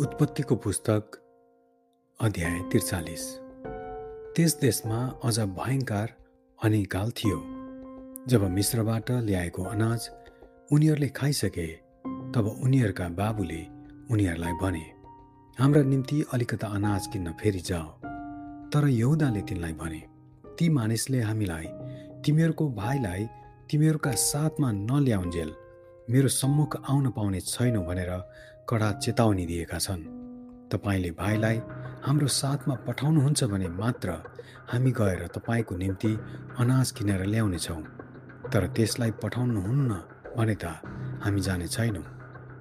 उत्पत्तिको पुस्तक अध्याय त्रिचालिस। त्यस देशमा अझ भयङ्कर अनिकाल थियो। जब मिश्रबाट ल्याएको अनाज उनीहरूले खाइसके तब उनीहरूका बाबुले उनीहरूलाई भने हाम्रा निम्ति अलिकता अनाज किन्न फेरि जाओ। तर यहुदाले तिनलाई भने ती मानिसले हामीलाई तिमीहरूको भाइलाई तिमीहरूका साथमा नल्याउन्जेल मेरो सम्मुख आउन पाउने छैनौ भनेर कडा चेतावनी दिएका छन्। तपाईँले भाइलाई हाम्रो साथमा पठाउनुहुन्छ भने मात्र हामी गएर तपाईँको निम्ति अनाज किनेर ल्याउनेछौँ। तर त्यसलाई पठाउनुहुन्न भने त हामी जाने छैनौँ।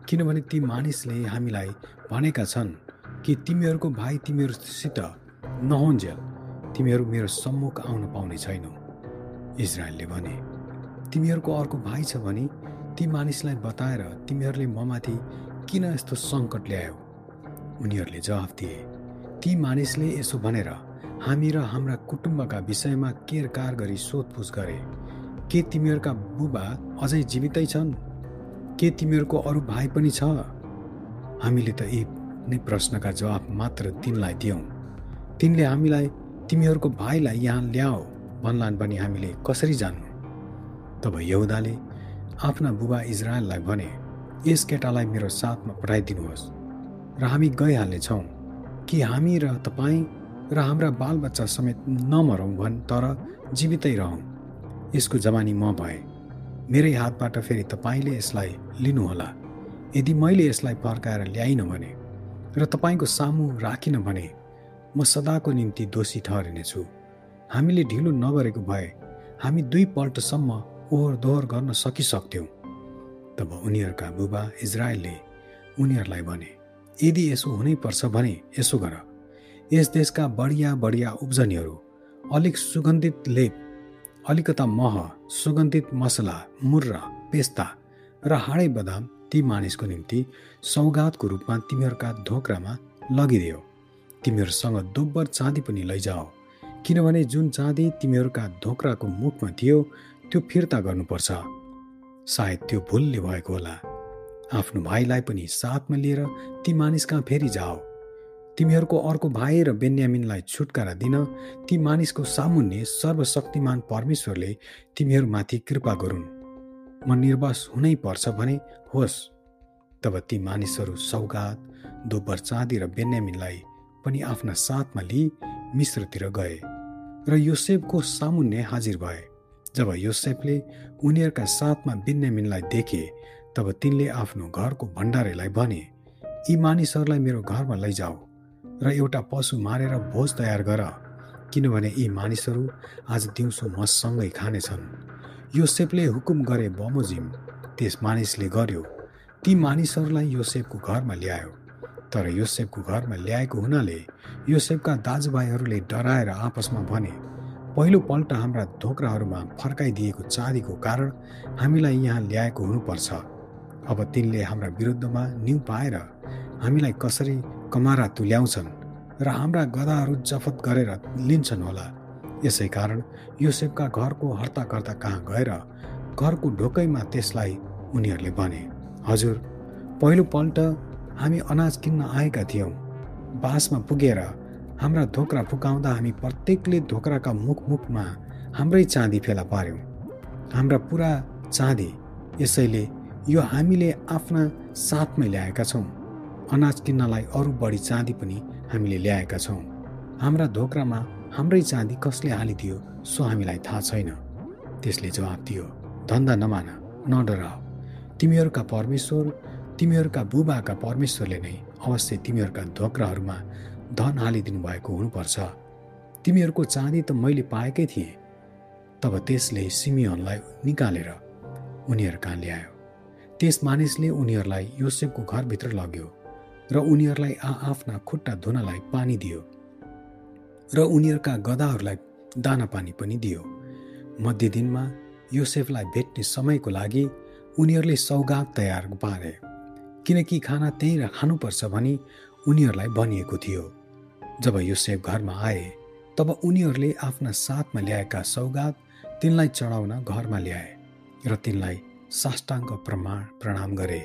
किनभने ती मानिसले हामीलाई भनेका छन् कि तिमीहरूको भाइ तिमीहरूसित नहुन्जेल तिमीहरू मेरो सम्मुख आउन पाउने छैनौ। इजरायलले भने तिमीहरूको अर्को भाइ छ भने ती मानिसलाई बताएर तिमीहरूले ममाथि किन यस्तो सङ्कट ल्यायो? उनीहरूले जवाफ दिए ती मानिसले यसो भनेर हामी र हाम्रा कुटुम्बका विषयमा केरकार गरी सोधपुछ गरे। के तिमीहरूका बुबा अझै जीवितै छन्? के तिमीहरूको अरू भाइ पनि छ? हामीले त यी नै प्रश्नका जवाफ मात्र तिनलाई दियौँ। तिनले हामीलाई तिमीहरूको भाइलाई यहाँ ल्याऊ भन्लान् भने हामीले कसरी जान्नु? तब यहुदाले आफ्ना बुबा इजरायललाई भने यस केटालाई मेरो साथमा पठाइदिनुहोस् र हामी गइहाल्नेछौँ। कि हामी र तपाईँ र हाम्रा बालबच्चा समेत नमरौँ भन् तर जीवितै रहौँ। यसको जवानी म भए। मेरै हातबाट फेरि तपाईँले यसलाई लिनुहोला। यदि मैले यसलाई फर्काएर ल्याइनँ भने र तपाईँको सामु राखिनँ भने म सदाको निम्ति दोषी ठहरिनेछु। हामीले ढिलो नगरेको भए हामी दुईपल्टसम्म ओहोर दोहोर गर्न सकिसक्थ्यौँ। तब उनीहरूका बुबा इजरायलले उनीहरूलाई भने यदि यसो हुनैपर्छ भने यसो गर। यस देशका बढिया बढिया उब्जनीहरू अलिक सुगन्धित लेप अलिकता मह सुगन्धित मसला मुर्रा पेस्ता र हाडै बदाम ती मानिसको निम्ति सौगातको रूपमा तिमीहरूका धोक्रामा लगिदियो तिमीहरूसँग दोब्बर चाँदी पनि लैजाओ किनभने जुन चाँदी तिमीहरूका धोक्राको मुखमा थियो त्यो फिर्ता गर्नुपर्छ। सायद त्यो भुलले भएको होला। आफ्नो भाइलाई पनि साथमा लिएर ती मानिस कहाँ फेरि जाओ? तिमीहरूको अर्को भाइ र बेन्यामिनलाई छुटकारा दिन ती मानिसको सामुन्ने सर्वशक्तिमान परमेश्वरले तिमीहरूमाथि कृपा गरून्। म निर्वास हुनै पर्छ भने होस्। तब ती मानिसहरू सौगात दोब्बर चाँदी र बेन्यामिनलाई पनि आफ्ना साथमा लिई मिश्रतिर गए र योसेफको सामुन्ने हाजिर भए। जब योसेफले उनीहरूका साथमा बिन्यामिनलाई देखे तब तिनले आफ्नो घरको भण्डारेलाई भने यी मानिसहरूलाई मेरो घरमा लैजाऊ र एउटा पशु मारेर भोज तयार गर किनभने यी मानिसहरू आज दिउँसो मसँगै खानेछन्। योसेफले हुकुम गरे बमोजिम त्यस मानिसले गर्यो ती मानिसहरूलाई योसेफको घरमा ल्यायो। तर योसेफको घरमा ल्याएको हुनाले योसेफका दाजुभाइहरूले डराएर आपसमा भने पहिलोपल्ट हाम्रा धोक्राहरूमा फर्काइदिएको चाँदीको कारण हामीलाई यहाँ ल्याएको हुनुपर्छ। अब तिनले हाम्रा विरुद्धमा निउ पाएर हामीलाई कसरी कमारा तुल्याउँछन् र हाम्रा गदाहरू जफत गरेर लिन्छन् होला। यसै कारण योसेफका घरको हर्ताकर्ता कहाँ गएर घरको ढोकैमा त्यसलाई उनीहरूले भने हजुर पहिलोपल्ट हामी अनाज किन्न आएका थियौँ। बासमा पुगेर हाम्रा धोक्रा फुकाउँदा हामी प्रत्येकले धोक्राका मुखमुखमा हाम्रै चाँदी फेला पार्यौँ। हाम्रा पुरा चाँदी यसैले यो हामीले आफ्ना साथमै ल्याएका छौँ। अनाज किन्नलाई अरू बढी चाँदी पनि हामीले ल्याएका छौँ। हाम्रा धोक्रामा हाम्रै चाँदी कसले हालिदियो सो हामीलाई थाहा छैन। त्यसले जवाब दियो धन्दा नमान नडराओ। तिमीहरूका परमेश्वर तिमीहरूका बुबाका परमेश्वरले नै अवश्य तिमीहरूका धोक्राहरूमा धन हालिदिनु भएको हुनुपर्छ। तिमीहरूको चाँदी त मैले पाएकै थिएँ। तब त्यसले सिमियनलाई निकालेर उनीहरू कहाँ ल्यायो। त्यस मानिसले उनीहरूलाई योसेफको घरभित्र लग्यो र उनीहरूलाई आफ्ना खुट्टा धुनलाई पानी दियो र उनीहरूका गदाहरूलाई दाना पानी पनि दियो। मध्य दिनमा योसेफलाई भेट्ने समयको लागि उनीहरूले सौगात तयार पारे किनकि खाना त्यहीँ खानुपर्छ भनी उनीहरूलाई भनिएको थियो। जब योसेफ घरमा आए तब उनीहरूले आफ्ना साथमा ल्याएका सौगात तिनलाई चढाउन घरमा ल्याए र तिनलाई साष्टाङ्ग प्रमाण प्रणाम गरे।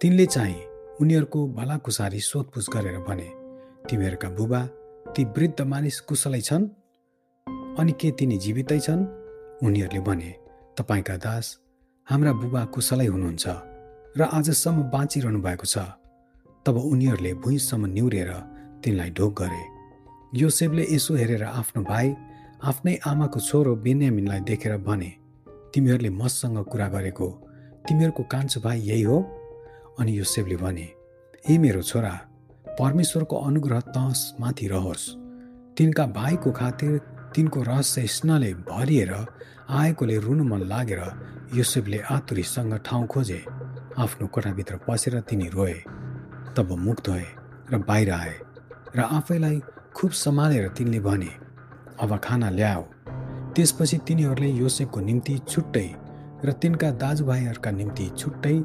तिनले चाहिँ उनीहरूको भलाकुसारी सोधपुछ गरेर भने तिमीहरूका बुबा ती वृद्ध मानिस कुशलै छन्? अनि के तिनी जीवितै छन्? उनीहरूले भने तपाईँका दास हाम्रा बुबा कुशलै हुनुहुन्छ र आजसम्म बाँचिरहनु भएको छ। तब उनीहरूले भुइँसम्म निहुरेर तिनलाई ढोक गरे। योसेफले यसो हेरेर आफ्नो भाइ आफ्नै आमाको छोरो बेन्यामिनलाई देखेर भने तिमीहरूले मसँग कुरा गरेको तिमीहरूको कान्छो भाइ यही हो? अनि योसेफले भने ए मेरो छोरा परमेश्वरको अनुग्रह तहसमाथि रहोस्। तिनका भाइको खातिर तिनको रहस्य स्नाले भरिएर आएकोले रुनु मन लागेर योसेफले आतुरीसँग ठाउँ खोजे। आफ्नो कोठाभित्र पसेर तिनी रोए तब मुख धोए र बाहिर आए। र आफैलाई खुब सम्हालेर तिनले भने अब खाना ल्याऊ त्यसपछि तिनीहरूले योसेफको निम्ति छुट्टै र तिनका दाजुभाइहरूका निम्ति छुट्टै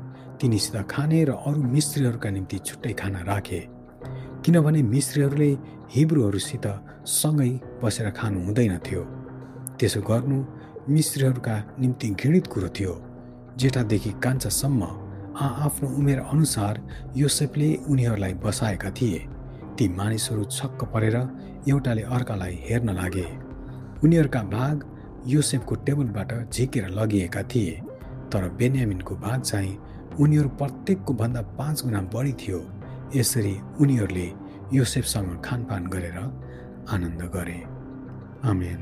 तिनीसित खाने र अरू मिस्त्रीहरूका निम्ति छुट्टै खाना राखे। किनभने मिस्त्रीहरूले हिब्रूहरूसित सँगै बसेर खानु हुँदैन थियो। त्यसो गर्नु मिस्त्रीहरूका निम्ति घृणित कुरो थियो। जेठादेखि कान्छासम्म आ आफ्नो उमेर अनुसार योसेफले उनीहरूलाई बसाएका थिए। ती मानिसहरू छक्क परेर एउटाले अर्कालाई हेर्न लागे। उनीहरूका भाग योसेफको टेबलबाट झिकेर लगिएका थिए तर बेन्यामिनको भाग चाहिँ उनीहरू प्रत्येकको भन्दा पाँच गुणा बढी थियो। यसरी उनीहरूले योसेफसँग खानपान गरेर आनन्द गरे। आमेन।